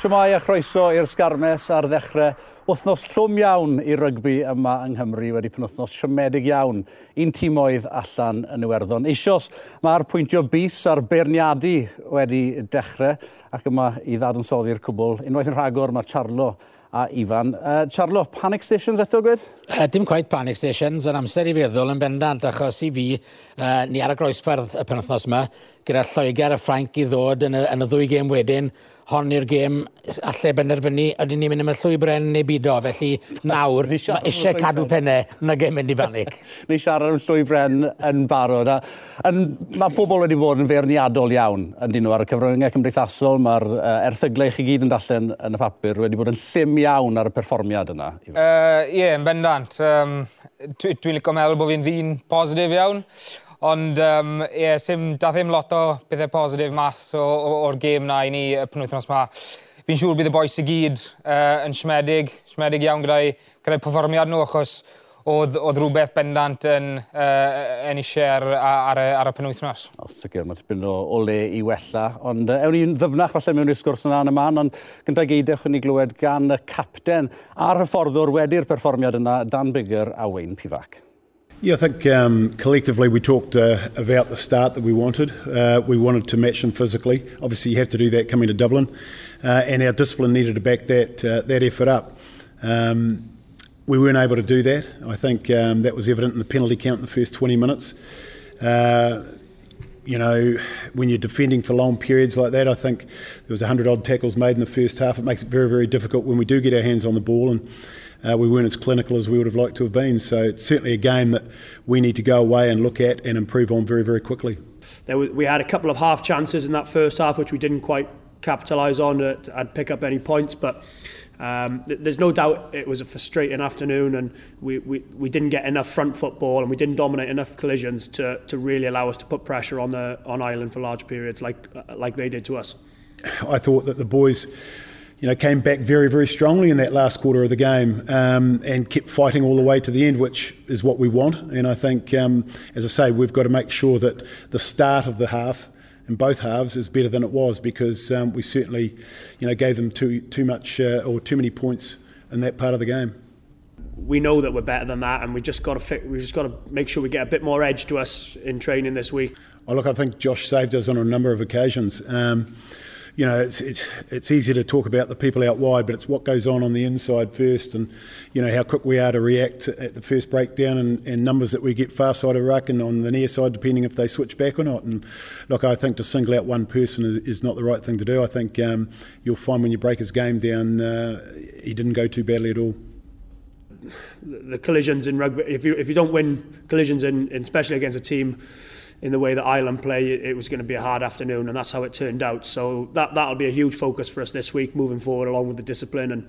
Siamai a chroeso i'r sgarmes ar ddechrau. Wythnos llwm iawn i rygbi yma yng Nghymru wedi penwthnos siomedig iawn. Un tîm oedd allan yn Iwerddon. Isios, mae'r pwyntio bus a'r beirniadu wedi dechrau ac yma i ddadansoddi'r cwbl. Unwaith yn rhagor mae Charlo a Ifan. Uh, Charlo, panic stations eto gwed? Uh, dim quite panic stations, yn amser i feddwl yn bendant, achos i fi, uh, ni ar y groesffordd y penwthnos yma, gyda Lloegr a Ffrainc i ddod yn y, yn y ddwy gêm wedyn, hon i'r gêm allai benderfynu ydyn ni'n mynd am y llwybren neu bido. Felly nawr mae eisiau cadw pennau na gêm mynd i fanic. ni siarad am llwybren yn barod. A, yn, mae pobl wedi bod yn feirniadol iawn yn dyn nhw ar y cyfryngau cymdeithasol. Mae'r uh, erthyglau chi gyd yn dallen yn y papur wedi bod yn llym iawn ar y perfformiad yna. Ie, uh, yeah, yn bendant. Um, Dwi'n dwi licio meddwl bod fi'n ddyn positif iawn. Ond um, yeah, sim, da ddim lot o bethau positif mas o'r gêm na i ni y penwythnos ma. Fi'n siŵr bydd y boes i gyd uh, yn siomedig, siomedig iawn gyda'i gyda perfformiad nhw, achos oedd, oedd rhywbeth bendant yn, uh, yn eisiau ar, ar, ar y penwythnos. O, sicr, mae tipyn o, o le i wella. Ond uh, ewn ni'n ddyfnach falle mewn i'r sgwrs yna yn y man, ond gyntaf geidewch ni glywed gan y capten a'r hyfforddwr wedi'r perfformiad yna, Dan Bigger a Wayne Pifac. Yeah, I think um, collectively we talked uh, about the start that we wanted. Uh, we wanted to match them physically. Obviously, you have to do that coming to Dublin, uh, and our discipline needed to back that uh, that effort up. Um, we weren't able to do that. I think um, that was evident in the penalty count in the first 20 minutes. Uh, you know, when you're defending for long periods like that, I think there was 100 odd tackles made in the first half. It makes it very, very difficult when we do get our hands on the ball and uh, we weren't as clinical as we would have liked to have been. So it's certainly a game that we need to go away and look at and improve on very, very quickly. Was, we had a couple of half chances in that first half, which we didn't quite capitalise on to pick up any points, but um, th there's no doubt it was a frustrating afternoon and we, we, we didn't get enough front football and we didn't dominate enough collisions to, to really allow us to put pressure on the on Ireland for large periods like like they did to us. I thought that the boys you know, came back very, very strongly in that last quarter of the game um, and kept fighting all the way to the end, which is what we want. And I think, um, as I say, we've got to make sure that the start of the half in both halves is better than it was because um, we certainly, you know, gave them too too much uh, or too many points in that part of the game. We know that we're better than that, and we just got to fit, we just got to make sure we get a bit more edge to us in training this week. Oh, look, I think Josh saved us on a number of occasions. Um, you know, it's, it's, it's easy to talk about the people out wide, but it's what goes on on the inside first and, you know, how quick we are to react at the first breakdown and, and numbers that we get far side of ruck and on the near side, depending if they switch back or not. And look, I think to single out one person is, is not the right thing to do. I think um, you'll find when you break his game down, uh, he didn't go too badly at all. The collisions in rugby, if you, if you don't win collisions, in, especially against a team, in the way that Ireland play, it, was going to be a hard afternoon, and that's how it turned out. So that that'll be a huge focus for us this week, moving forward along with the discipline, and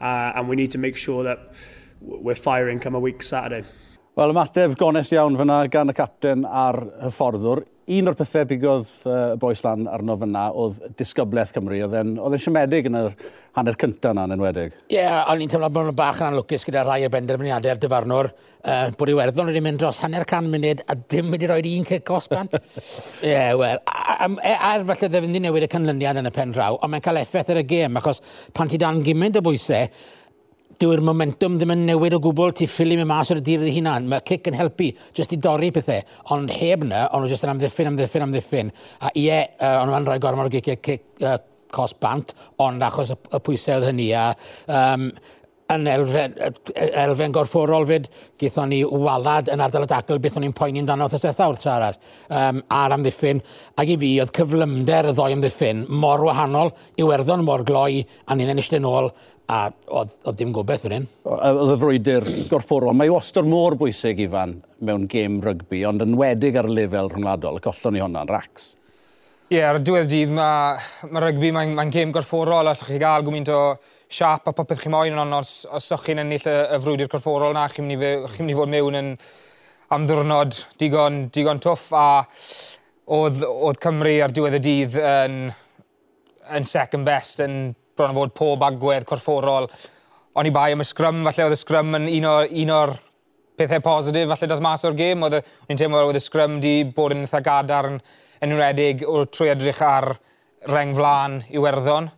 uh, and we need to make sure that we're firing come a week Saturday. Wel, ymateb gonest iawn fyna gan y capten a'r hyfforddwr un o'r pethau bigodd uh, boes lan arno fyna oedd disgyblaeth Cymru. Oedd e'n siomedig yn yr hanner cyntaf yna yn enwedig. Ie, yeah, o'n i'n teimlo bod nhw'n bach yn anlwcus gyda rhai o benderfyniadau ar dyfarnwr. Uh, bod Iwerddon wedi mynd dros hanner can munud a dim wedi rhoi un cic osban. Ie, yeah, wel, er falle ddefnydd e newid y canlyniad yn y pen draw, ond mae'n cael effaith ar y gêm, achos pan ti dan gymaint o bwysau, dyw'r momentum ddim yn newid o gwbl, ti ffili mewn mas o'r dydd ei hunan. Mae cic yn helpu jyst i dorri pethau, ond heb na, ond nhw jyst yn amddiffyn, amddiffyn, amddiffyn. A ie, uh, ond nhw'n rhoi gormod o giciau cic uh, cos bant, ond achos y, y pwysau oedd hynny. A, um, yn elfen, elfen gorfforol fyd, gaethon ni walad yn ardal y dacl beth o'n i'n poeni amdano wrth ysbeth awr siarad um, ar amddiffyn. Ac i fi, oedd cyflymder y ddoi amddiffyn mor wahanol, Iwerddon mor gloi, a ni'n ennill yn ôl a oedd, oedd dim gobeith fan hyn. Oedd y frwydr gorfforol. Mae wastad mor bwysig, Ifan, mewn gêm rygbi, ond yn wedig ar lefel rhyngwladol. Y collon ni hwnna'n racs. Ie, yeah, ar y diwedd dydd mae ma rygbi mae'n ma gêm gorfforol, allwch chi gael gwmynt o siap a popeth chi moyn, ond os, os ych chi'n ennill y, y frwydr gorfforol na, chi'n mynd, i, fod mewn yn am ddwrnod digon, digon twff, a oedd, oedd Cymru ar diwedd y dydd yn, yn second best, yn bron a fod pob agwedd corfforol. O'n i bai am y sgrym, falle oedd y sgrym yn un o'r, un or pethau positif, falle dath mas o'r gêm. Oedd yn teimlo oedd y sgrym di bod yn eitha gadarn yn enwedig o trwy edrych ar reng flan i werddon.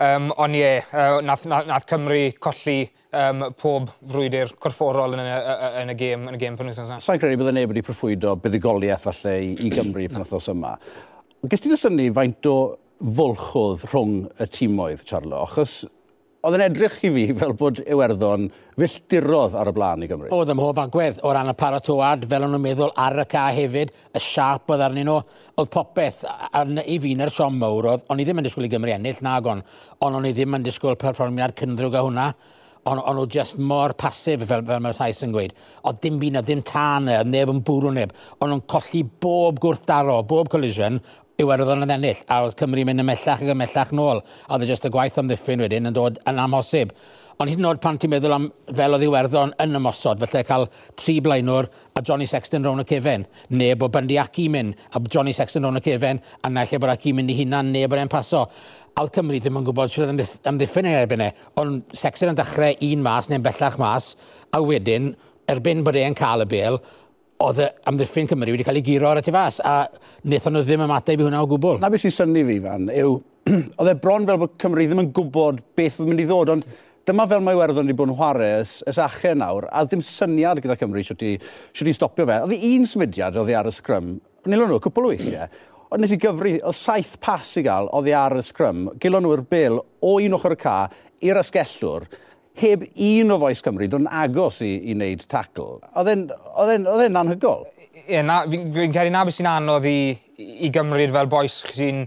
Um, ond ie, uh, nath, nath, nath Cymru colli um, pob frwydr corfforol yn y, yn y gêm, yn y gêm pan wythnos yna. Sa'n credu byddai neb wedi proffwydo buddigoliaeth falle i, i Gymru pan wythnos yma. Gys ti'n syni faint o fwlchodd rhwng y tîmoedd, Charlo, achos oedd yn edrych i fi fel bod Iwerddon filltirodd ar y blaen i Gymru. Oedd ym mhob agwedd o ran y paratoad, fel o'n nhw'n meddwl ar y ca hefyd, y siap oedd arnyn nhw, oedd popeth arn, i fi'n yr siom mawr oedd, o'n i ddim yn disgwyl i Gymru ennill, nag on, ond o'n i ddim yn disgwyl perfformiad cyndrwg a hwnna ond o'n nhw just mor pasif fel, fel mae'r Saes yn gweud. Oedd dim byd dim tân, e, neb yn bwrw neb. O'n nhw'n colli bob gwrthdaro, bob collision, Iwerddon yn ennill, a oedd Cymru mynd ymellach ac ymellach nôl, a oedd e jyst y gwaith amddiffyn wedyn yn dod yn amhosib. Ond hyd yn oed pan ti'n meddwl am fel oedd Iwerddon yn ymosod, felly cael tri blaenwr a Johnny Sexton rown y cefen, neu bod Bandiaki mynd a Johnny Sexton rown y cefen, a naill bod Aki mynd i hunan, neu bod e'n paso a oedd Cymru ddim yn gwybod sydd amddiffyn ei erbyn e. Ond Sexton yn dechrau un mas neu'n bellach mas, a wedyn, erbyn bod e'n cael y bel, oedd amddiffyn Cymru wedi cael ei giro ar y tu fas, a wnaethon nhw ddim ymateb i hwnna o gwbl. Na beth sy'n syni fi, fan, yw, oedd e bron fel bod Cymru ddim yn gwybod beth oedd mynd i ddod, ond dyma fel mae Iwerddon wedi bod yn chwarae ys, ys ache nawr, a ddim syniad gyda Cymru sydd wedi stopio fe. Oedd e un symudiad oedd e ar y sgrym, nilon nhw, cwpl o weithiau, ond nes i gyfru, oedd saith pas i gael, oedd e ar y sgrym, gilon nhw'r bil o un ochr y ca i'r asgellwr, heb un o Foes Cymru dod yn agos i, i wneud tacl. Oedd e'n anhygol? Ie, fi'n fi credu na beth sy'n anodd i, i gymryd fel boes sy'n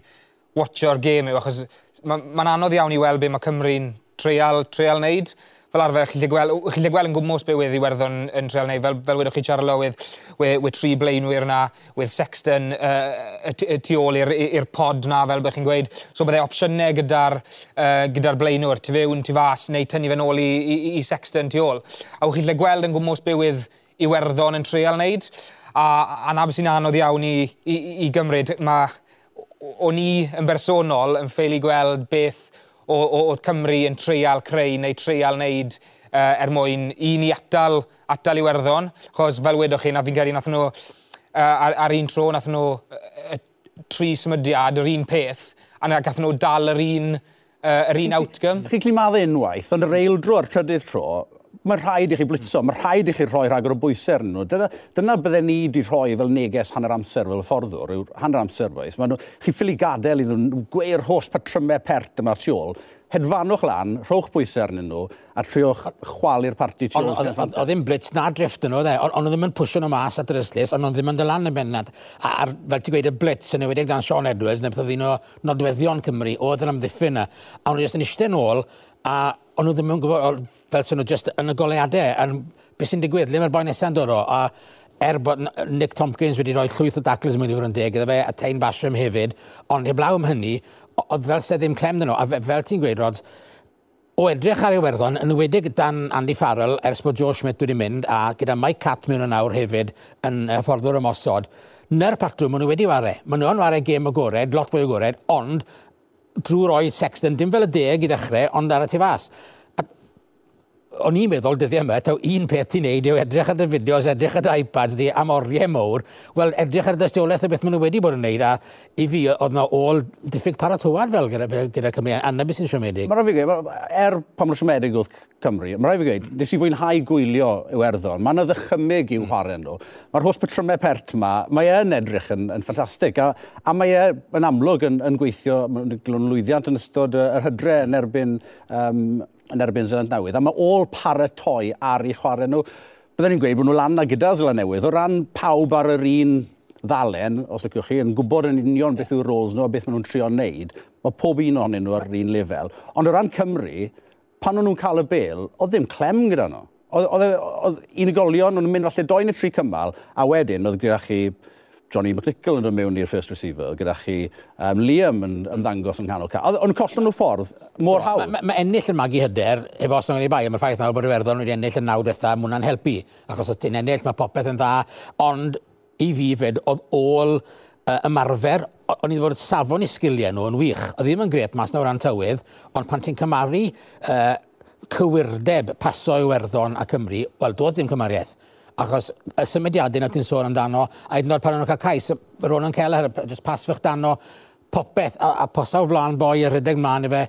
watcho'r gêm yw, achos mae'n ma, ma anodd iawn i weld be mae Cymru'n treial, treial wneud fel arfer, chi'n gweld, chi gweld yn gwmwys be wedd Iwerddon yn treol neu, fel, fel wedwch chi Charlo, wedd, wedd, wedd tri blaenwyr na, wedd Sexton uh, tu ôl i'r pod na, fel bych chi'n gweud. So byddai opsiynau gyda'r uh, gyda blaenwyr, tu fewn, tu fas, neu tynnu fe ôl i, i, i Sexton tu ôl. A wch chi'n gweld yn gwmwys be wedd Iwerddon yn treol wneud. A, a na beth sy'n anodd iawn i, i, i gymryd, mae o'n i yn bersonol yn ffeili gweld beth oedd Cymru yn treial creu neu treial wneud uh, er mwyn i ni atal, atal Iwerddon. Chos fel wedwch chi, na fi'n credu nath nhw uh, ar, ar, un tro, nath nhw uh, tri symudiad, yr un peth, a na gath nhw dal yr un, uh, yr un outcome. Chi'n Chi climaddu unwaith, ond yr eildro ar trydydd tro, mae rhaid i chi blitzo, mae rhaid i chi rhoi rhagor o bwysau arnyn nhw. Dyna, dyna bydden ni wedi rhoi fel neges hanner amser fel fforddwr, yw hanner amser bais. Mae nhw, chi ffili gadael i nhw gweir holl patrymau pert yma tu ôl, hedfanwch lan, rhowch bwysau arnyn nhw, a triwch chwalu'r parti tu ôl. Oedd ddim blitz na drift yn oedd e, ond oedd ddim yn pwysio nhw mas at yr yslis, ond oedd ddim yn dylan y bennad. A, a fel ti gweud, y blitz yn ewedig dan Sean Edwards, neu beth oedd un o nodweddion Cymru, oedd yn amddiffyn yna. A ond jyst yn eistedd yn ôl, a ond nhw ddim yn gwybod, fel sy'n nhw just yn y goleadau, A beth sy'n digwydd, le mae'r boi nesaf yn dod o, a er bod Nick Tompkins wedi rhoi llwyth o daclus mewn i fod yn deg, iddo fe a Tain Basham hefyd, ond heblaw am hynny, oedd fel sydd ddim clem dyn nhw, a fe, fel ti'n gweud, Rods, o edrych ar Iwerddon, yn wedig dan Andy Farrell, ers bod Joe Schmidt wedi mynd, a gyda Mike Cat mewn yn awr hefyd, yn hyfforddwr ymosod, na'r patrwm maen nhw wedi ware. Maen nhw'n ware gêm agored, lot fwy agored, ond drwy roi Sexton, dim fel y deg i ddechrau, ond ar y tu fas o'n i'n meddwl dyddiau yma, taw un peth ti'n neud yw edrych ar y fideos, edrych ar y iPads di, am oriau mowr, wel, edrych ar y dystiolaeth o beth maen nhw wedi bod yn neud, a i fi, oedd na ôl diffyg paratywad fel gyda, gyda Cymru, anna sy'n siomedig. Mae'n rhaid fi gweud, er pan mae'n siomedig oedd Cymru, mae'n rhaid fi gweud, nes i fwynhau gwylio Iwerddon, mae'n ddychymig i'w chwarae nhw, mae'r holl patrymau pert yma, mae e'n edrych yn, yn ffantastig, a, a mae e yn amlwg yn, yn gweithio, mae'n glwn lwyddiant yn ystod yr hydre yn erbyn um, yn erbyn Zeland Newydd, a mae ôl paratoi ar ei chwarae nhw. Byddwn ni'n gweud bod nhw lan na gyda Zeland Newydd. O ran pawb ar yr un ddalen, os lyciwch chi, yn gwybod yn union beth yw'r roles nhw a beth maen nhw'n trio wneud. Mae pob un ohonyn nhw ar yr un lefel. Ond o ran Cymru, pan o'n nhw'n cael y bel, oedd ddim clem gyda nhw. E, oedd unigolion, o'n nhw'n mynd falle doi neu tri cymal, a wedyn oedd gyda chi Johnny McNichol yn dod mewn i'r first receiver, gyda chi um, Liam yn ymddangos yn canol cael. Ond collon nhw ffordd, mor no, hawdd. Mae ma, ennill yn magu hyder, efo os yna'n ei bai, am y ffaith nawr bod Iwerddon wedi ennill yn nawd eitha, mae hwnna'n helpu. Achos os ti'n ennill, mae popeth yn dda. Ond i fi fed, oedd ôl uh, ymarfer, o'n i wedi bod safon i sgiliau nhw yn wych. Oedd ddim yn gret mas na o ran tywydd, ond pan ti'n cymaru uh, cywirdeb paso Iwerddon a Cymru, wel, doedd ddim cymariaeth achos y symudiadau na ti'n sôn amdano, a iddyn nhw'n pan nhw'n cael cais, Ronan Keller, just pasfych dano, popeth, a, a posaw o flaen boi a rhedeg mlaen i fe,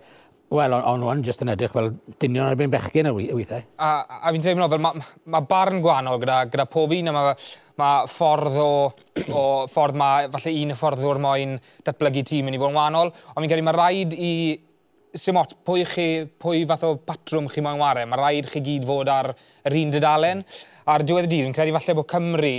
Wel, ond o'n jyst yn edrych fel dynion erbyn bechgyn y weithiau. A, a fi'n teimlo, fel mae ma barn gwahanol gyda, gyda pob un, a mae ma ffordd o, o ffordd mae falle un y ffordd o'r moyn datblygu tîm yn i fod yn wahanol, ond fi'n credu mae rhaid i sim ot, pwy, chi, pwy fath o patrwm chi moyn wario, mae rhaid chi gyd fod ar yr un dydalen. A'r diwedd y dydd, yn credu falle bod Cymru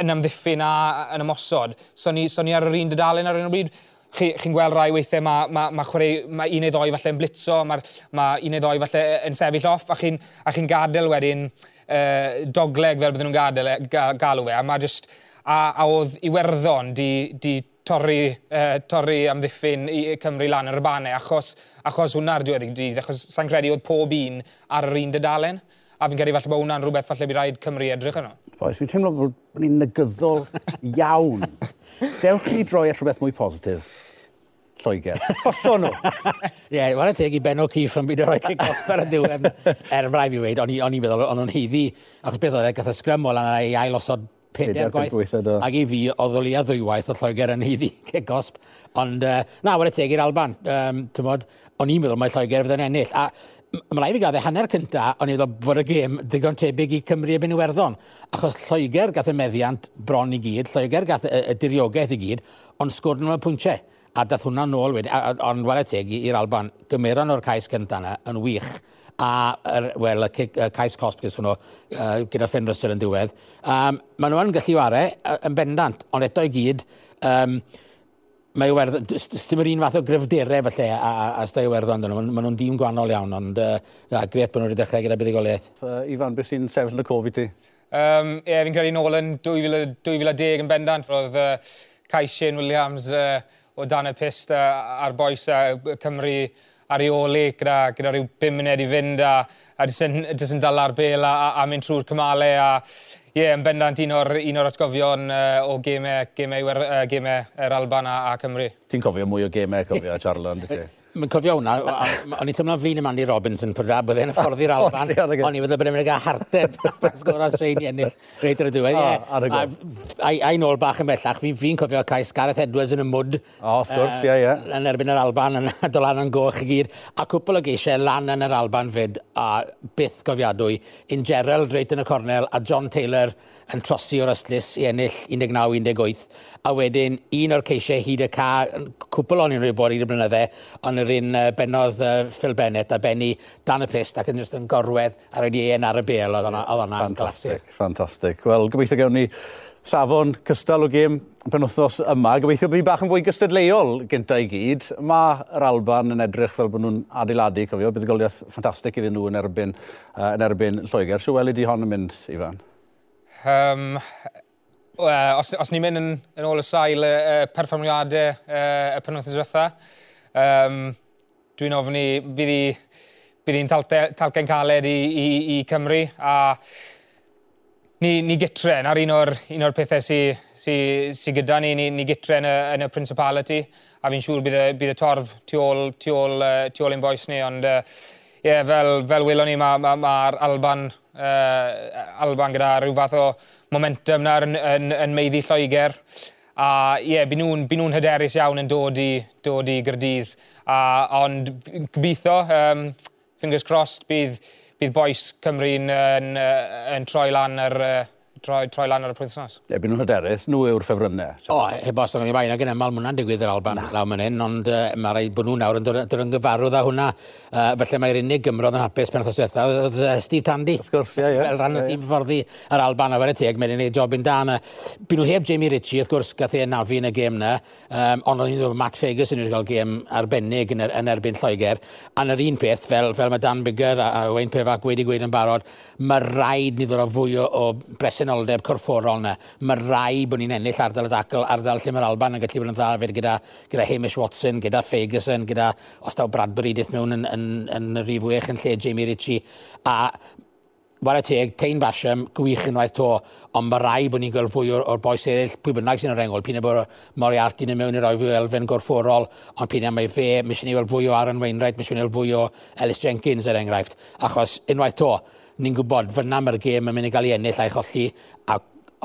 yn ymddiffyn a yn ymosod. So ni, so ni ar yr un dydalen ar un o bryd, chi'n chi, gweld rai weithiau mae ma, ma chwarae, ma un neu ddoi falle yn blitzo, mae ma un neu ddoi falle yn sefyll off, a chi'n chi gadael wedyn uh, dogleg fel bydden nhw'n gadael e, galw fe. a mae just, a, a oedd Iwerddon di, di torri, uh, torri amddiffyn i Cymru lan yr banau, achos, achos hwnna'r diwedd i gyd, achos sa'n credu oedd pob un ar yr un dydalen, a fi'n credu falle bod hwnna'n rhywbeth falle bydd rhaid Cymru edrych yno. Oes, fi'n teimlo bod ni'n negyddol iawn. Dewch chi droi at rhywbeth mwy positif. Lloegr. Hollon nhw. Ie, yeah, mae'n teg i Benno Cif yn byd o'r oed i yn diwedd. Er, mae'n rhaid i weid, o'n i'n meddwl, o'n nhw'n heiddi, achos beth oedd e, gath y sgrym o ei a'i ailosod Peder gwaith. Ac i fi, oedd o leia ddwywaith o Lloegr yn heiddi gosb. Ond, uh, na, wedi teg i'r Alban. Um, Tymod, o'n i'n meddwl mae Lloegr fydda'n ennill. A mae rai fi gael hanner cynta, o'n i'n meddwl bod y gêm ddigon tebyg i Cymru ebyn Iwerddon. Achos Lloegr gath y meddiant bron i gyd, Lloegr gath y, y diriogaeth i gyd, ond sgwrn nhw'n y pwyntiau. A dath hwnna nôl wedi, ond wale teg i'r Alban, gymeron o'r cais cynta yna yn wych a er, wel, y, y cais cost gyda hwnnw uh, gyda Finn Russell yn diwedd. Um, maen nhw yn gallu ware yn bendant, ond eto i gyd, um, mae werth, dim yr un fath o gryfderau falle a, a, a stai werddon dyn nhw. Maen nhw'n dîm gwannol iawn, ond uh, na, gret bod nhw wedi dechrau gyda buddigoliaeth. Uh, Ifan, beth sy'n sefyll yn y Covid ti? Um, ie, yeah, fi'n credu nôl yn 2010 yn bendant, roedd uh, Cais Shane Williams uh, o dan y pist uh, a'r boes uh, Cymru ar ei ole gyda, gyda rhyw 5 munud i fynd a, a jyst yn, jyst yn dala'r bel a, a, a mynd trwy'r cymalau a Ie, yeah, yn bendant un o'r, un o'r atgofion uh, o gemau, gemau, uh, gemau yr Alban a, a Cymru. Ti'n cofio mwy o gemau cofio Charlotte, ynddi? Mae'n cofio hwnna, o'n i'n tymlo'n flin y Mandy Robinson, pwrdd a byddai'n hyfforddi'r Alban, o'n i fydde y byddai'n mynd gael harteb pas gwrdd Australia ennill reid ar y diwedd. A'i nôl bach yn bellach, fi'n fi cofio cais Gareth Edwards yn y mwd. O, wrth gwrs, ie, ie. Yn erbyn yr Alban, yn dolan yn goch i gyd. A cwpl o geisiau lan yn yr Alban fyd, a byth cofiadwy, Un Gerald reit yn y cornel, a John Taylor yn trosi o'r yslys i ennill 19-18. A wedyn, un o'r ceisiau hyd y ca, cwpl o'n i'n rhywbeth i'r blynydde, ond yr un benodd uh, Phil Bennett a Benny dan y pist ac yn just yn gorwedd ar ei un ar y bel oedd hwnna'n glasur. Fantastic. Wel, gobeithio gewn ni safon cystal o gêm penwthnos yma. Gobeithio bydd bach yn fwy gystadleuol gynta i gyd. Mae yr Alban yn edrych fel bod nhw'n adeiladu, cofio, bydd y goliaeth ffantastig iddyn nhw yn erbyn, uh, yn erbyn Lloegr. Siw weli di hon yn mynd, Ifan? Um, uh, os, os ni'n mynd yn, yn ôl y sail y uh, perfformiadau uh, y penwthnos diwetha, Um, Dwi'n ofyn i fydd i bydd hi'n talgen caled i, i, i Cymru a ni, ni gytre, na'r un o'r, un o'r pethau sy'n sy, sy gyda ni, ni, ni gytre yn y, yn y Principality a fi'n siŵr bydd y, bydd y torf tu ôl, tu ôl, uh, tu ôl ein boes ni, ond uh, yeah, fel, fel welon ni mae'r ma, ma, ma Alban, uh, Alban gyda rhyw fath o momentum na yn, yn, yn meiddi Lloegr. A ie, yeah, byd nhw'n nhw hyderus iawn yn dod i, dod i Gyrdydd. A, ond gobeithio, um, fingers crossed, bydd, bydd boes Cymru'n yn, yn, yn troi lan yr, troi, troi lan ar y pwythnos? byd nhw'n hyderus, nhw yw'r ffefrynnau. O, heb os o'n i bain, ac yn emel mwynhau'n digwydd yr Alban law man hyn, ond uh, mae rhaid bod nhw nawr yn dod yn gyfarwydd â hwnna. Uh, felly mae'r unig gymrodd yn hapus pen wrthos diwetha oedd uh, Steve Tandy. Of gwrs, ie, ie. Fel rhan o tîm fforddi yr Alban a fer y teg, mae'n gwneud job yn dan. Byd nhw heb Jamie Ritchie, wrth gwrs, gath ei nafu yn y gêm na, um, ond oedd nhw'n Matt Fegus yn wedi cael gêm arbennig yn, er, yn erbyn Lloegr. A yr un peth, fel, fel mae Dan Bigger a, a Wayne Pefac wedi gweud yn barod, mae rhaid ni ddod o fwy o, o bresen presenoldeb corfforol yna, mae rai bod ni'n ennill ardal y dacl, ardal lle mae'r Alban yn gallu bod yn dda fyd gyda, gyda Hamish Watson, gyda Ferguson, gyda os daw Bradbury dyth mewn yn, yn, yn, yn rif wych yn lle Jamie Ritchie. A Wara teg, Tein Basham, gwych unwaith to, ond mae rai bod ni'n gweld fwy o'r, or boes eraill, pwy bynnag sy'n yr engol, pyn e bod Moriarty yn mewn i'r roi fwy o elfen gorfforol, ond pyn e mae fe, mis i ni weld fwy o Aaron Wainwright, mis i ni weld fwy o Ellis Jenkins er enghraifft, achos unwaith to, ni'n gwybod fyna mae'r gêm yn mynd i gael ei ennill a'i cholli, a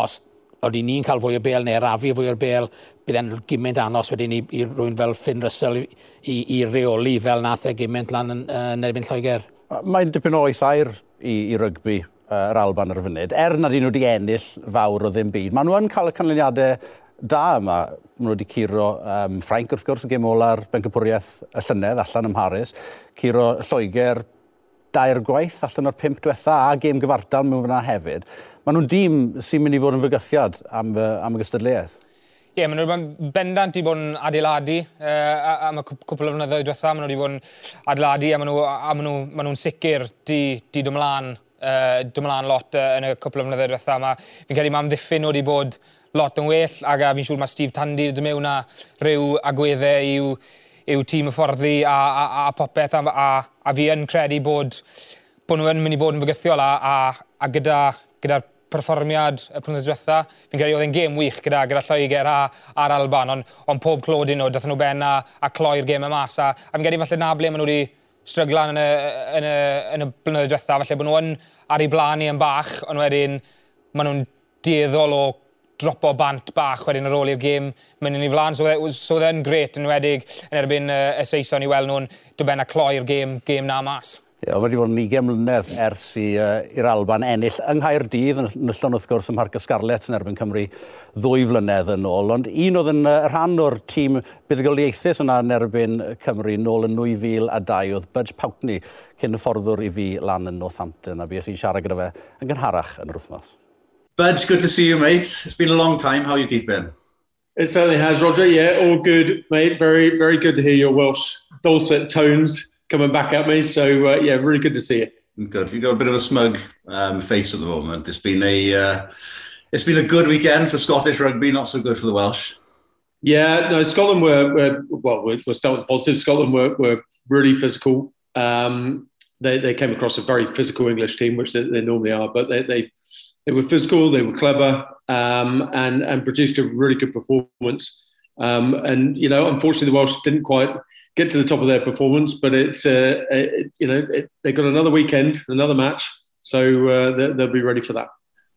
os oedden ni'n cael fwy o bel neu rafu fwy o'r bel, bydd e'n gymaint anos wedyn i, i rwy'n fel Finn Russell i, i, i reoli fel nath e gymaint lan yn, yn erbyn Lloegr. Mae'n dipyn o oes air i, i rygbi yr Alban ar y funud. Er nad nhw wedi ennill fawr o ddim byd, maen nhw yn cael y canlyniadau da yma. Maen nhw wedi curo um, Ffrainc wrth gwrs yn gym ola'r Bencapwriaeth y llynedd allan ym Mharis, curo Lloegr dair gwaith allan o'r pimp diwetha a gêm gyfartal mewn fyna hefyd. Maen nhw'n dîm sy'n mynd i fod yn fygythiad am, am y gystadleuaeth. Ie, yeah, maen nhw'n bendant i bod yn adeiladu uh, am y cwpl o flynyddoedd diwetha. Maen nhw wedi bod yn adeiladu a maen nhw'n nhw, nhw nhw sicr di, di dymlaen, uh, dymlaen lot uh, yn y cwpl o flynyddoedd diwetha. Fi'n credu mae'n ddiffyn nhw wedi bod lot yn well ac fi'n siŵr mae Steve Tandy wedi mewn a rhyw agweddau i'w yw tîm hyfforddi a, a, a, popeth a, a, a fi yn credu bod bod nhw'n mynd i fod yn fygythiol a, a, a gyda, gyda'r perfformiad y prynwydd diwetha, fi'n credu oedd e'n gêm wych gyda, gyda Lloegr a, a'r Alban, ond on pob clod nhw, dath nhw ben a, a cloi'r gêm y mas. A, a fi'n credu falle na ble maen nhw wedi stryglan yn y, yn y, yn y blynyddoedd diwetha, falle bod nhw yn ar ei blaen i yn bach, ond wedyn maen nhw'n dieddol o dropo bant bach wedyn ar ôl i'r gêm mynd yn ei flan. So, was, so then gret yn wedig yn erbyn uh, y Saeson i weld nhw'n dybenna cloi'r gêm, gêm na mas. Ie, yeah, wedi bod yn 20 mlynedd ers i'r uh, Alban ennill yng Nghaerdydd, yn llon wrth gwrs ym Mharca Scarlet yn erbyn Cymru ddwy flynedd yn ôl, ond un oedd yn uh, rhan o'r tîm buddigoliaethus yna yn erbyn Cymru nôl yn 2002 oedd Budge Pountney, cyn y fforddwr i fi lan yn Northampton, a bues i'n siarad gyda fe yn gynharach yn yr wythnos. Budge, good to see you, mate. It's been a long time. How are you keeping? It certainly has, Roger. Yeah, all good, mate. Very, very good to hear your Welsh dulcet tones coming back at me. So, uh, yeah, really good to see you. Good. You've got a bit of a smug um, face at the moment. It's been a uh, it's been a good weekend for Scottish rugby, not so good for the Welsh. Yeah, no, Scotland were, were well, we're, we're still positive. Scotland were, were really physical. Um, they, they came across a very physical English team, which they, they normally are, but they, they they were physical, they were clever, um, and and produced a really good performance. Um, and you know, unfortunately, the Welsh didn't quite get to the top of their performance, but it's uh, it, you know it, they got another weekend, another match, so uh, they'll, they'll be ready for that.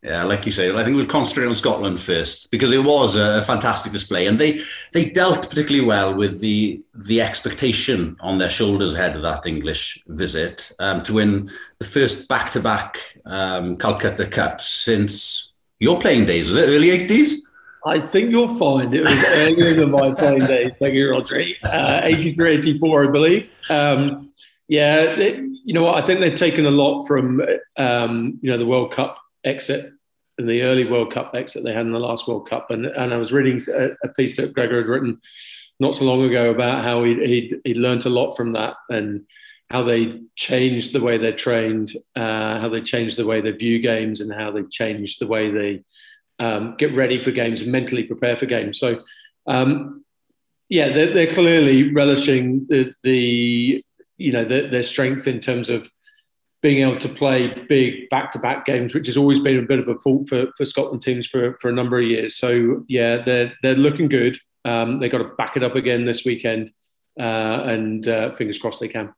Yeah, like you say, I think we'll concentrate on Scotland first because it was a fantastic display, and they they dealt particularly well with the the expectation on their shoulders ahead of that English visit um, to win the first back to back Calcutta Cup since your playing days. Was it early eighties? I think you'll find it was earlier than my playing days. Thank you, Rodri. Uh, 83, 84, I believe. Um, yeah, you know what? I think they've taken a lot from um, you know the World Cup exit in the early World Cup exit they had in the last World Cup. And, and I was reading a, a piece that Gregor had written not so long ago about how he'd, he'd, he'd learned a lot from that and how they changed the way they trained, uh, how they changed the way they view games, and how they changed the way they um, get ready for games mentally prepare for games. So, um, yeah, they're, they're, clearly relishing the, the you know the, their strength in terms of being able to play big back-to-back games, which has always been a bit of a fault for, for Scotland teams for, for a number of years. So yeah, they're they're looking good. Um, they've got to back it up again this weekend, uh, and uh, fingers crossed they can.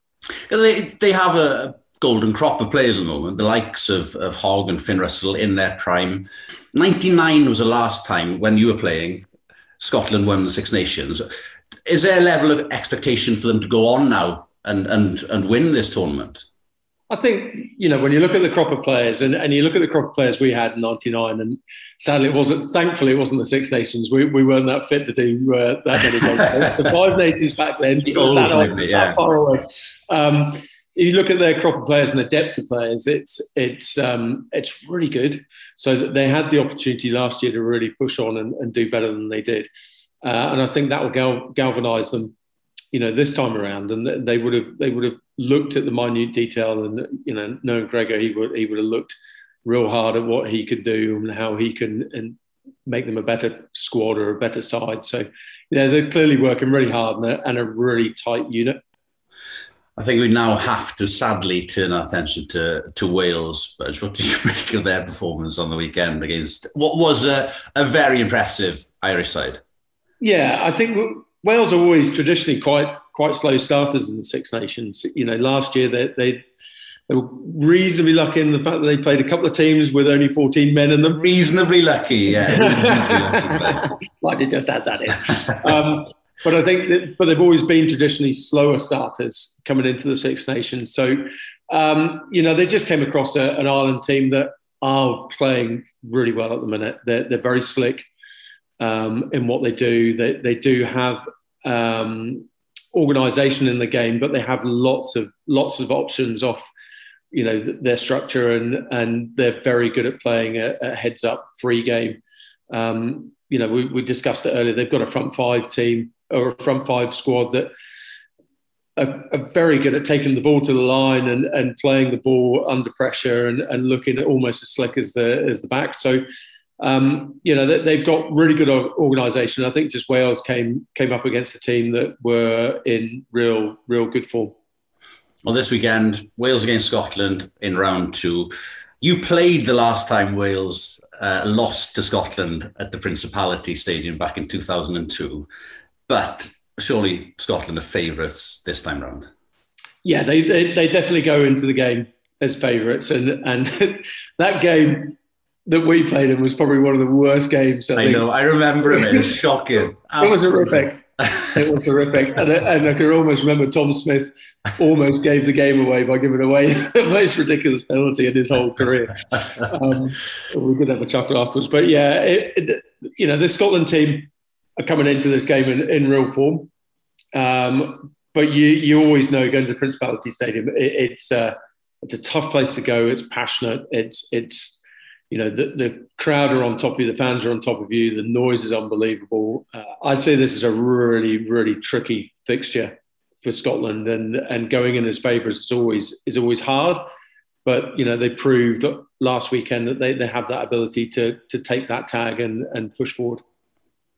They they have a golden crop of players at the moment. The likes of of Hogg and Finn Russell in their prime. Ninety nine was the last time when you were playing. Scotland won the Six Nations. Is there a level of expectation for them to go on now and and and win this tournament? I think you know when you look at the crop of players and, and you look at the crop of players we had in '99, and sadly it wasn't. Thankfully, it wasn't the Six Nations. We, we weren't that fit to do uh, that many games. the Five Nations back then, the old that, old, yeah. that far away. Um, you look at their crop of players and the depth of players, it's it's um, it's really good. So they had the opportunity last year to really push on and, and do better than they did, uh, and I think that will gal- galvanise them you know this time around and they would have they would have looked at the minute detail and you know knowing Gregor he would he would have looked real hard at what he could do and how he can and make them a better squad or a better side so yeah they're clearly working really hard and a, and a really tight unit I think we now have to sadly turn our attention to, to Wales. But what do you make of their performance on the weekend against what was a, a very impressive Irish side? Yeah, I think Wales are always traditionally quite quite slow starters in the Six Nations. You know, last year they they, they were reasonably lucky in the fact that they played a couple of teams with only 14 men in them. Reasonably lucky, yeah. Might have just add that in. Um, but I think, that, but they've always been traditionally slower starters coming into the Six Nations. So, um, you know, they just came across a, an Ireland team that are playing really well at the minute. They're, they're very slick um, in what they do. They, they do have um, organisation in the game, but they have lots of lots of options off you know their structure and and they're very good at playing a, a heads up free game. Um, you know, we, we, discussed it earlier. They've got a front five team or a front five squad that are, are, very good at taking the ball to the line and, and playing the ball under pressure and, and looking almost as slick as the as the back. So. Um, you know they, have got really good organisation. I think just Wales came came up against a team that were in real real good form. Well, this weekend, Wales against Scotland in round two. You played the last time Wales uh, lost to Scotland at the Principality Stadium back in 2002, but surely Scotland are favourites this time round. Yeah, they, they, they definitely go into the game as favourites, and and that game that we played in was probably one of the worst games. I, I know. I remember it. It was shocking. it was horrific it was horrific. And, and, I can almost remember Tom Smith almost gave the game away by giving away the most ridiculous penalty in his whole career. Um, we could have a chuckle afterwards. But yeah, it, it, you know, the Scotland team are coming into this game in, in real form. Um, but you, you always know going to the Principality Stadium, it, it's, uh, it's a tough place to go. It's passionate. It's, it's, you know the, the crowd are on top of you the fans are on top of you the noise is unbelievable. Uh, i say this is a really really tricky fixture for scotland and and going in as favourites is always is always hard. But you know they proved last weekend that they, they have that ability to to take that tag and and push forward.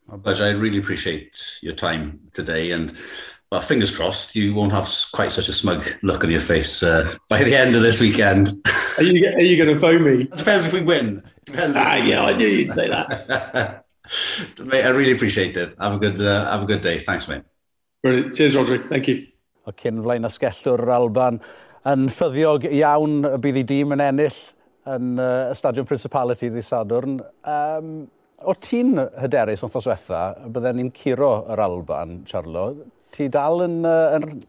But I really appreciate your time today and well, fingers crossed, you won't have quite such a smug look on your face uh, by the end of this weekend. Are you, are you going to phone me? Depends if we win. Depends. Ah, yeah, I knew you'd say that. mate, I really appreciate it. Have a good, uh, have a good day. Thanks, mate. Brilliant. Cheers, Roderick. Thank you. O cyn flaen asgellwr Alban yn ffyddiog iawn y bydd ei dîm yn ennill yn uh, y Stadion Principality ddi Sadwrn. Um, o ti'n hyderus o'n thoswetha, bydden ni'n curo yr Alban, Charlo ti dal yn, uh, yn,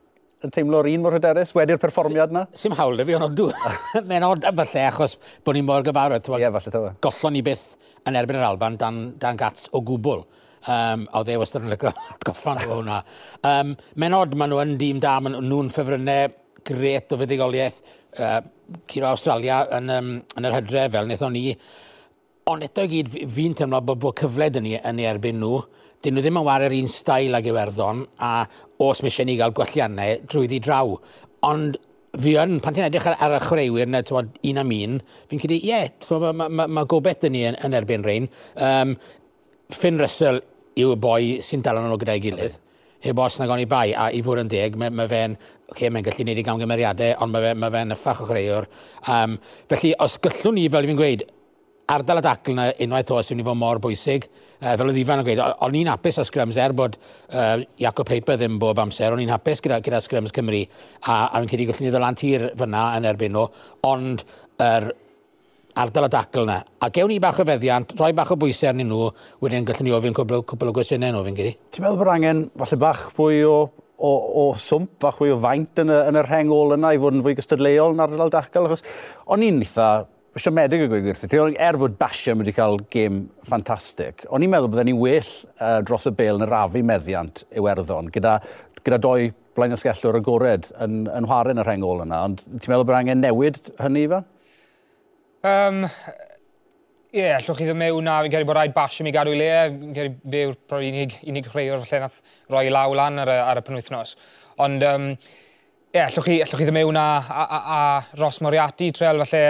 yn teimlo'r un mor hyderus wedi'r perfformiad yna? Sim hawl fi, ond dw. Mae'n od falle, achos bod ni'n mor gyfarwydd. Ie, yeah, falle ta. Gollon ni byth yn erbyn yr Alban dan, dan gats o gwbl. Um, o dde wastad yn lygo atgoffan o hwnna. Um, Mae'n od, maen nhw yn dîm da, maen nhw'n ffefrynnau gret o fuddigoliaeth uh, Ciro Australia yn, um, yn yr hydre fel wnaethon ni Ond eto i gyd, fi'n teimlo bod, bod cyfle dyn ni yn ei erbyn nhw. Dyn nhw ddim yn wario'r un stael ag Iwerddon, a os mi eisiau ni gael gwelliannau drwy ddi draw. Ond fi yn, pan ti'n edrych ar, ar y chwaraewyr na, ti'n un am un, fi'n credu, ie, yeah, mae ma, ma, ma gobeith dyn ni yn, yn erbyn rhain. Um, Finn Russell yw y boi sy'n dalan nhw gyda'i gilydd heb os na o'n i bai, a i fod yn deg, mae, ma fe'n okay, mae'n gallu gwneud i gamgymeriadau, ond mae fe'n ma fe, ma fe o chreuwr. Um, felly, os gallwn ni, fel fi'n gweud, ardal y dacl yna unwaith oes yw'n i fod mor bwysig. Uh, fel oedd Ifan yn gweud, o'n i'n hapus â sgrams er bod uh, Jacob Paper ddim bob amser, o'n i'n hapus gyda, gyda sgrams Cymru a, a fi'n credu gallwn ni ddod tir fyna yn erbyn nhw, ond yr er, ardal y dacl yna. A gewn ni bach o feddiant, rhoi bach o bwysau arnyn nhw, wedyn gallwn ni ofyn cwbl, cwbl o gwestiynau nhw, fi'n credu. Ti'n meddwl bod angen, falle bach fwy o o, o swmp a fwy o faint yn y, yn y rheng ôl yna i fod yn fwy gystadleuol yn ardal dacl, achos o'n i'n eitha Mae siomedig y gweud wrthi. Er bod Basham wedi cael gêm ffantastig, o'n i'n meddwl byddai ni well uh, dros y bel yn yr afi meddiant Iwerddon, gyda, gyda doi blaen ysgellwr agored yn, yn chwarae yn y rhengol yna. Ond ti'n meddwl bod angen newid hynny, Ifan? Um, Ie, yeah, allwch chi ddim mewn a fi'n credu bod rhaid Basham i gadw i le. Fi'n credu fe yw'r unig, unig rheo'r lle nath roi law lan ar y, ar y penwythnos. Ond, ie, um, yeah, allwch, chi, allwch chi ddim mewn a, a, a, a Ros Moriarty, trel falle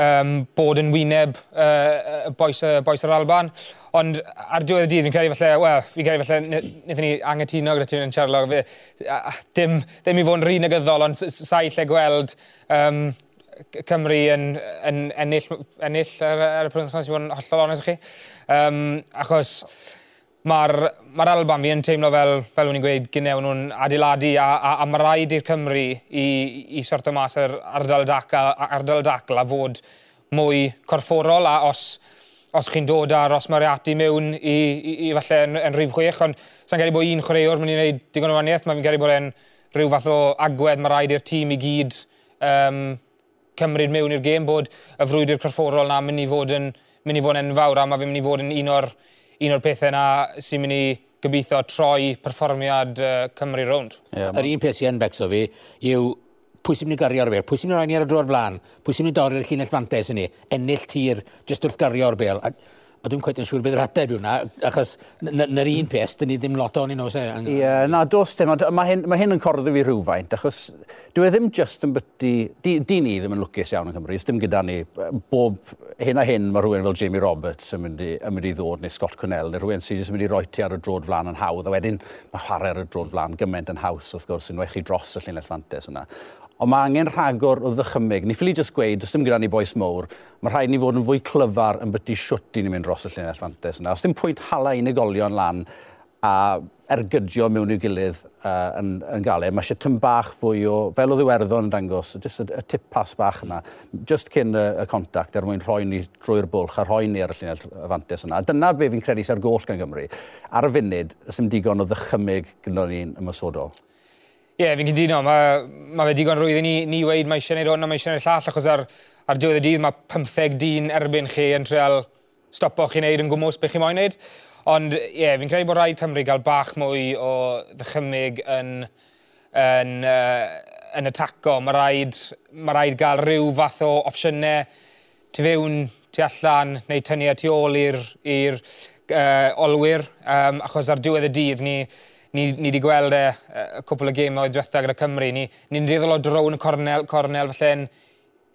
um, bod yn wyneb uh, boes, uh, boes yr Alban. Ond ar diwedd y dydd, fi'n credu falle, wel, fi'n credu falle, wnaethon ni angytuno gyda ti'n yn dim, ddim i fod yn rhy negyddol, ond sa'i lle gweld um, Cymru yn, yn ennill, ennill ar, ar y prynthnos i fod yn hollol onest chi. Um, achos mae'r ma Alban fi yn teimlo fel, fel wni'n gweud, gynewn nhw'n adeiladu a, a, a mae rhaid i'r Cymru i, i sorto mas yr ardal dacl, ardal dacl a fod mwy corfforol a os, os chi'n dod â'r os Mariati mewn i, i, i falle yn, yn rhif chwech, ond sa'n gael ei bod un chwaraewr mynd i wneud digon o waniaeth, mae'n gael ei bod yn rhyw fath o agwedd mae rhaid i'r tîm i gyd um, cymryd mewn i'r gêm bod y frwydr corfforol na mynd i fod yn mynd i fod yn enfawr a mae fe'n mynd i fod yn un o'r un o'r pethau yna sy'n mynd i gobeithio troi perfformiad uh, Cymru rownd. Yeah, Yr un peth sy'n becso fi yw pwy sy'n mynd i gyrio'r bel, pwy sy'n mynd i roi ni ar y drwy'r flan, pwy sy'n mynd i dorri'r llinell fantes yn ni, ennill tir, jyst wrth gyrio'r bel. A a dwi'n cwetio'n siŵr bydd yr ateb yw hwnna, achos na'r un peth, dyn ni ddim lot o'n un o se. Ie, yeah, na, dos dim, mae hyn, ma hyn yn corddo fi rhywfaint, achos dwi e ddim just yn byty, di, di ni ddim yn lwcus iawn yn Cymru, dim gyda ni bob hyn a hyn mae rhywun fel Jamie Roberts yn mynd i, yn mynd i ddod, neu Scott Connell, neu rhywun sydd yn mynd i roi ti ar y drod flan yn hawdd, a wedyn mae chwarae ar y drod flan gymaint yn haws, wrth gwrs, sy'n wechi dros y llinell fantes yna ond mae angen rhagor o ddychymig. Ni ffili jyst gweud, os dim gyda ni boes mowr, mae rhaid ni fod yn fwy clyfar yn byty siwt i ni mynd dros y llinell fantes yna. Os dim pwynt hala unigolion lan a ergydio mewn i'w gilydd uh, yn, yn gael e. Mae eisiau tym bach fwy o, fel o ddiwerddon yn dangos, jyst y, y tip pas bach yna, just cyn y, y contact er mwyn rhoi ni drwy'r bwlch a rhoi ni ar y llinell fantes yna. A dyna be fi'n credu sy'n goll gan Gymru. Ar y funud, ysym digon o ddychymig gyda ni'n ymysodol. Ie, yeah, fi'n cytuno. Mae ma fe digon rwydd i ni, ni weid mae eisiau gwneud hwn a mae eisiau gwneud llall, achos ar, ar diwedd y dydd mae 15 dyn erbyn chi yn treol stopo chi wneud yn gwmwys beth chi moyn wneud. Ond ie, yeah, fi'n credu bod rhaid Cymru gael bach mwy o ddychymig yn, yn, uh, yn ataco. Mae rhaid, mae rhaid gael rhyw fath o opsiynau tu fewn, tu allan, neu tynnu e tu ôl i'r uh, olwyr. Um, achos ar diwedd y dydd ni, ni, ni wedi gweld e, e y cwpl o gêm oedd diwethaf gyda Cymru. Ni'n ni, ni deddol o drown cornel, cornel falle'n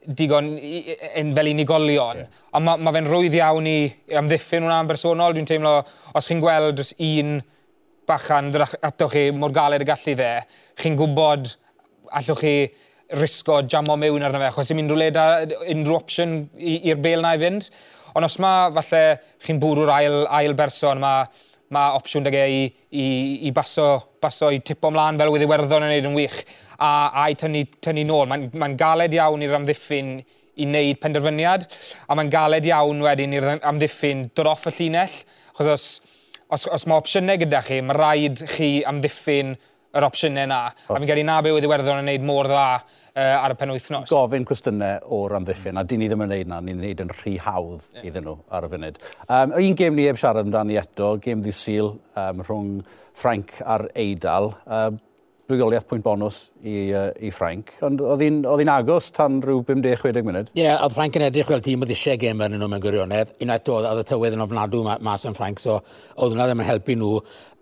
digon yn fel unigolion. Yeah. Ond mae ma fe'n rwydd iawn i amddiffyn hwnna'n bersonol. Dwi'n teimlo, os chi'n gweld dros un bachan atoch chi mor galed y gallu dde, chi'n gwybod allwch chi risgo jamo mewn arno fe, achos i'n mynd rwle da unrhyw opsiwn i'r bel na i fynd. Ond os mae falle chi'n bwrw'r ail, ail berson, mae mae opsiwn da ge i, i, i baso, baso i tipo mlaen fel wedi werddon yn neud yn wych a, a i tynnu, tynnu nôl. Mae'n mae galed iawn i'r amddiffyn i wneud penderfyniad a mae'n galed iawn wedyn i'r amddiffyn dod off y llinell. Chos os, os, os mae opsiynau gyda chi, mae rhaid chi amddiffyn yr opsiynau yna. A fi'n credu na be wedi werddon yn gwneud mor dda uh, ar y penwythnos. Gofyn cwestiynau o'r amddiffyn, mm. a dyn ni ddim yn gwneud na, ni'n gwneud yn rhy hawdd yeah. iddyn nhw ar y funud. Um, un gêm ni eb siarad amdani eto, gêm ddi syl um, rhwng Frank a'r Eidal. Um, rhywgoliaeth pwynt bonus i, uh, i Frank. ond oedd hi'n agos tan rhyw 50-60 munud. Ie, yeah, oedd Frank yn edrych fel tîm oedd eisiau gem yn nhw mewn gwirionedd. Unwaith oedd, oedd y tywydd yn ofnadw mas yn Frank, so oedd hwnna ddim yn helpu nhw.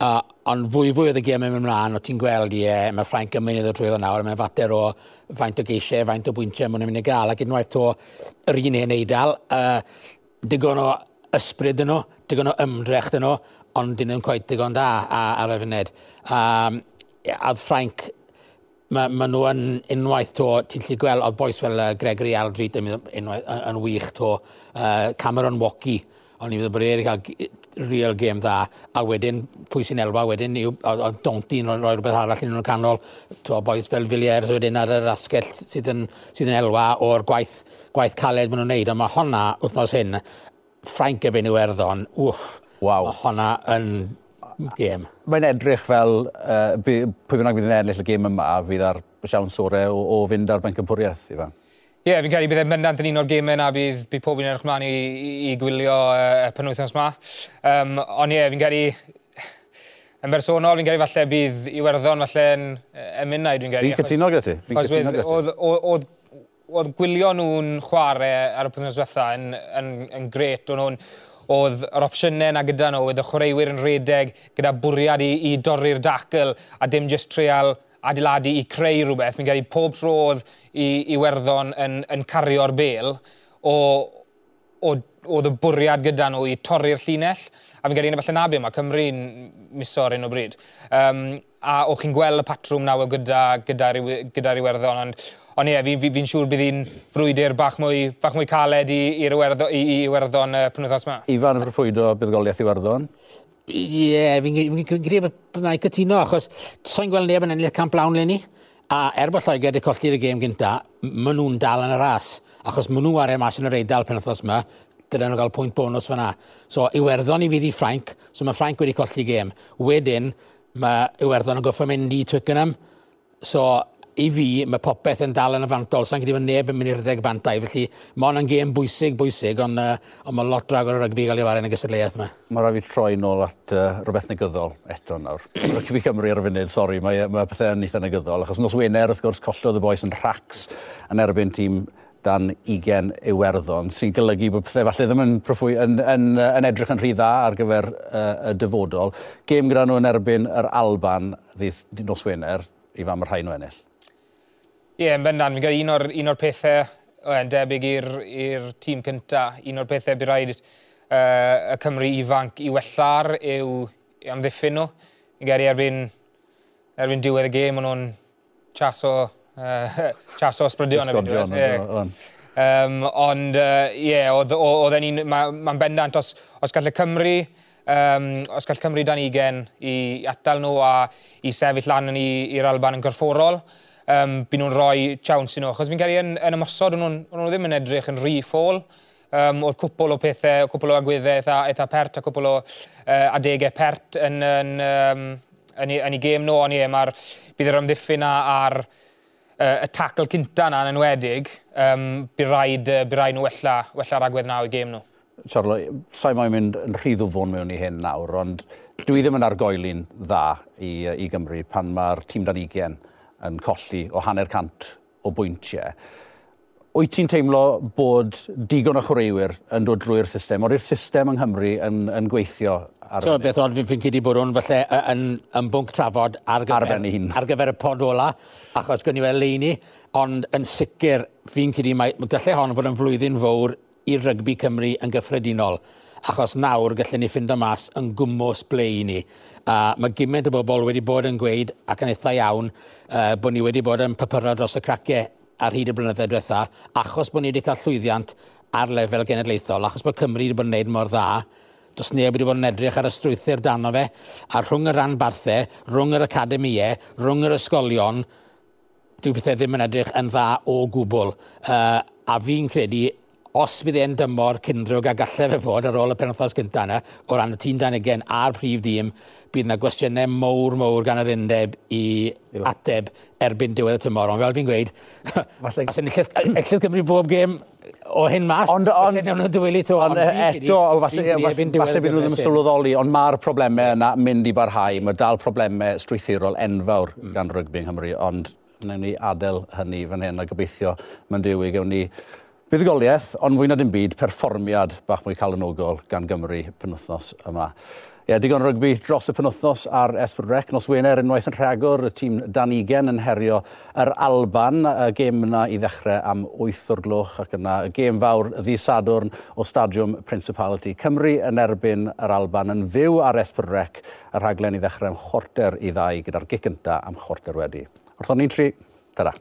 Uh, ond fwy fwy oedd y gem yn mynd mlaen, o ti'n gweld, i e, mae Frank yn mynd iddo trwydd o nawr, mae'n fater o faint o geisiau, faint o bwyntiau maen nhw'n mynd i gael, ac unwaith to yr un hen eidal, uh, digon o ysbryd yn nhw, digon o ymdrech yn nhw, ond dyn nhw'n coet digon da ar y funed. Um, a Frank, mae ma nhw yn unwaith to, ti'n lli gweld, oedd boes fel uh, Gregory Aldrid yn, unwaith, yn, yn wych to, uh, Cameron Walkie, ond i fydd bod e'n cael real game dda, a wedyn pwy sy'n elwa wedyn, oedd Dontin yn rhoi rhywbeth arall yn nhw'n canol, to, boes fel Villiers wedyn ar yr asgell sydd yn, sydd yn elwa o'r gwaith, gwaith caled maen nhw'n neud, ond mae honna, wrthnos hyn, Frank e iwerddon, wff, wow. mae honna yn gêm. Mae'n edrych fel, uh, pwy bynnag fydd yn ennill y gêm yma, fydd ar siawn sore o, o fynd ar ben i Ifan. Ie, yeah, fi'n credu bydd e'n mynnant yn un o'r gemau na bydd, bydd pob yn edrych mlaen i, i, i gwylio uh, penwythnos yma. Um, ond ie, yeah, fi'n credu yn bersonol, fi'n credu falle bydd Iwerddon falle yn ymunnau, dwi'n credu. Fi'n cytuno gyda ti. Fi'n cytuno gyda ti. Oedd gwylio nhw'n chwarae ar y penwythnos diwetha yn, yn, yn, yn gret. O'n nhw'n oedd yr opsiynau na gyda nhw, oedd y chwaraewyr yn redeg gyda bwriad i, i dorri'r dacl a dim jyst treal adeiladu i creu rhywbeth. Fi'n credu pob tro oedd i, werddon yn, yn cario'r bel o, o, oedd y bwriad gyda nhw i torri'r llinell. A fi'n credu yna efallai na be yma, Cymru'n misor un o bryd. Um, a o'ch chi'n gweld y patrwm nawr gyda, gyda, gyda Iwerddon, ond Ond ie, fi'n fi, fi, siŵr bydd hi'n frwydr bach mwy, bach mwy caled i, i, werddon, i, i Iwerddon y penwthos yma. Ifan yn ffrwydro buddigoliaeth Iwerddon? Ie, fi'n credu bod na cytuno, achos so'n gweld neb yn ennill camp lawn le ni. A er bod Lloegr wedi colli'r gêm gynta, maen nhw'n dal yn y ras. Achos maen nhw ar e mas yn yr eidl penwthos yma, gyda nhw gael pwynt bonus fyna. So, Iwerddon i fydd i Ffrainc, so mae Ffrainc wedi colli gêm. Wedyn, mae Iwerddon yn goffa mynd i Twickenham. So, i fi, mae popeth yn dal yn y fantol, sa'n gyda neb yn mynd i'r ddeg bantau, felly mae hwn yn gêm bwysig, bwysig, ond uh, on mae lot drag o'r rygbi gael ei wario yn y gysadleuaeth yma. Mae rhaid fi troi nôl at uh, rhywbeth negyddol eto nawr. Rygbi Cymru ar y funud, sori, mae, mae pethau yn eitha negyddol, achos nos Wener, wrth gwrs, collodd y boes yn rhacs yn erbyn tîm dan 20 Iwerddon, sy'n golygu bod pethau falle ddim yn, profwy, yn, yn, yn edrych yn rhy dda ar gyfer uh, y dyfodol. Gêm gyda nhw yn erbyn yr Alban ddydd nos Wener, i fam yr rhain o ennill. Ie, yeah, yn bendant. Fi'n credu un o'r, un o'r pethau yn debyg i'r tîm cynta, un o'r pethau bydd rhaid uh, y Cymru ifanc i wella'r yw amddiffyn nhw. Fi'n credu erbyn, erbyn diwedd y gêm, maen nhw'n chaso, uh, chaso ysbrydion. Ysbrydion, yeah. Um, ond, ie, uh, yeah, oedd e'n un, mae'n ma bendant os, os gall y Cymru, um, os gall Cymru dan 20 i atal nhw a i sefyll lan i'r Alban yn gorfforol, um, byd nhw'n rhoi chawns i nhw. Chos fi'n cael yn, yn ymosod, o'n nhw ddim yn edrych yn rhy ffôl. Um, oedd cwpl o pethau, cwpl o agweddau eitha, eitha pert a cwpl o uh, adegau pert yn, yn, um, yn, yn, yn, i gêm nhw. Ond ie, mae'r bydd yr ymddiffyn ar uh, y tackle cynta na'n enwedig, um, bydd rhaid, uh, bydd rhaid nhw wella, wella'r agwedd naw i gêm nhw. Charlo, sa'i moyn mynd yn rhydd o fôn mewn i hyn nawr, ond dwi ddim yn argoeli'n dda i, i Gymru pan mae'r tîm dan 20 yn colli o hanner cant o bwyntiau. Wyt ti'n teimlo bod digon o chwaraewyr yn dod drwy'r system? O'r system yng Nghymru yn, yn gweithio ar... Ti'n beth ond fi'n fi'n cyd bod hwn falle yn, yn bwnc trafod ar gyfer, ar, gyfer y pod ola, achos gynnu fe leini, ond yn sicr fi'n cyd i mai, gallai hon fod yn flwyddyn fawr i rygbi Cymru yn gyffredinol, achos nawr gallai ni ffind o mas yn gwmwys ble i ni. A mae gymaint o bobl wedi bod yn gweud ac yn eitha iawn uh, bod ni wedi bod yn papuro dros y craciau ar hyd y blynyddoedd diwetha, achos bod ni wedi cael llwyddiant ar lefel genedlaethol, achos bod Cymru wedi bod yn gwneud mor dda, does neb wedi bod yn edrych ar y strwythyr dano fe, a rhwng y ran barthau, rhwng yr academïau, rhwng yr ysgolion, dyw pethau ddim yn edrych yn dda o gwbl. Uh, a fi'n credu os fydd e'n dymor cynrwg a gallai fe fod ar ôl y penwthnos gyntaf yna, o ran y tîm Danigen a'r prif dîm, bydd yna gwestiynau mowr mowr gan yr undeb i ateb erbyn diwedd y tymor. Ond fel fi'n gweud, Falle... os yn ellydd Cymru bob gêm o hyn mas, ond on, newn nhw'n dyweli to. Ond eto, e, falle bydd nhw ddim yn sylweddoli, ond mae'r problemau yna mynd i barhau. Mae dal problemau strwythurol enfawr mm. gan rygbi yng Nghymru, ond wnawn ni adael hynny fan hyn a gobeithio mae'n dewi gewn ni Fuddugoliaeth, ond fwy na dim byd, perfformiad bach mwy calonogol gan Gymru penwthnos yma. Ie, digon rygbi dros y penwthnos ar Esbyd Rec. Nos Wener unwaith yn rhagor, y tîm Dan Ugen yn herio yr Alban. Y gêm yna i ddechrau am 8 o'r gloch ac yna y gêm fawr ddi Sadwrn o Stadiwm Principality. Cymru yn erbyn yr Alban yn fyw ar Esbyd Rec. Y rhaglen i ddechrau am chwarter i ddau gyda'r gic yntaf am chwarter wedi. Wrthon ni'n tri, tada.